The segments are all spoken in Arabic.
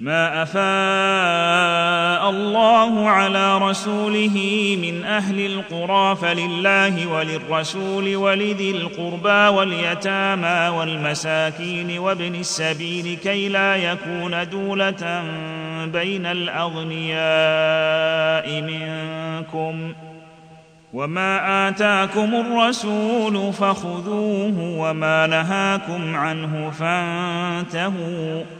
ما افاء الله على رسوله من أهل القرى فلله وللرسول ولذي القربى واليتامى والمساكين وابن السبيل كي لا يكون دوله بين الاغنياء منكم وما اتاكم الرسول فخذوه وما نهاكم عنه فانتهوا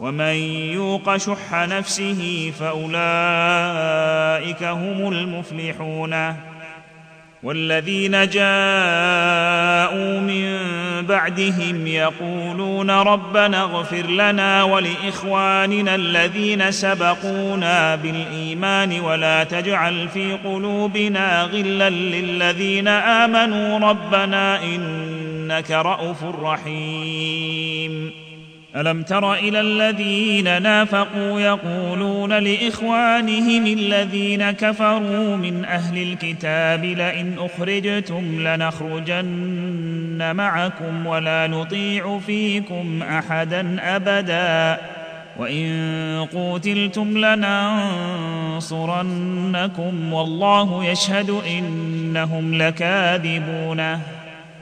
ومن يوق شح نفسه فأولئك هم المفلحون. والذين جاءوا من بعدهم يقولون ربنا اغفر لنا ولإخواننا الذين سبقونا بالإيمان ولا تجعل في قلوبنا غلا للذين آمنوا. ربنا إنك رءوف رحيم. ألم تر إلى الذين نافقوا يقولون لإخوانهم الذين كفروا من أهل الكتاب لئن أخرجتم لنخرجن معكم ولا نطيع فيكم أحدا أبدا وإن قوتلتم لننصرنكم والله يشهد إنهم لكاذبون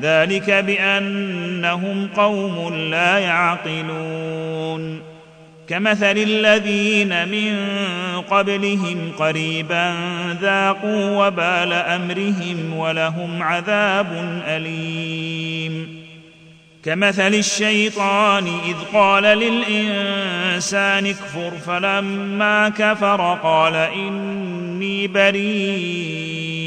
ذلك بأنهم قوم لا يعقلون. كمثل الذين من قبلهم قريبا ذاقوا وبال أمرهم ولهم عذاب أليم. كمثل الشيطان إذ قال للإنسان اكفر فلما كفر قال إني بريء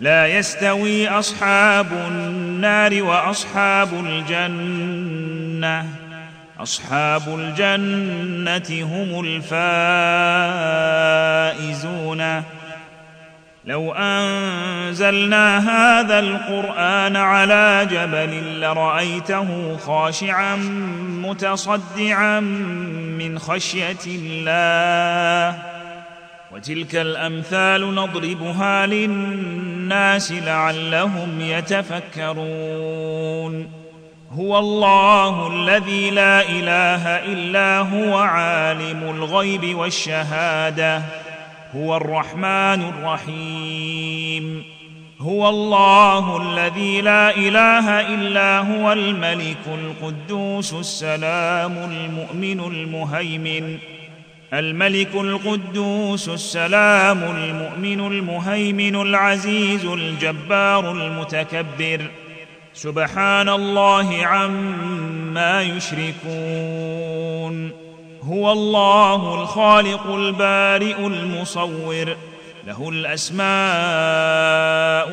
لا يستوي أصحاب النار وأصحاب الجنة. أصحاب الجنة هم الفائزون. لو أنزلنا هذا القرآن على جبل لرأيته خاشعا متصدعا من خشية الله. وتلك الأمثال نضربها للناس لعلهم يتفكرون. هو الله الذي لا إله إلا هو عالم الغيب والشهادة. هو الرحمن الرحيم. هو الله الذي لا إله إلا هو الملك القدوس السلام المؤمن المهيمن. الملك القدوس السلام المؤمن المهيمن العزيز الجبار المتكبر. سبحان الله عما يشركون. هو الله الخالق البارئ المصور. له الأسماء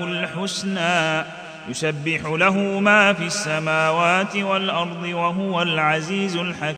الحسنى. يسبح له ما في السماوات والأرض وهو العزيز الحكيم.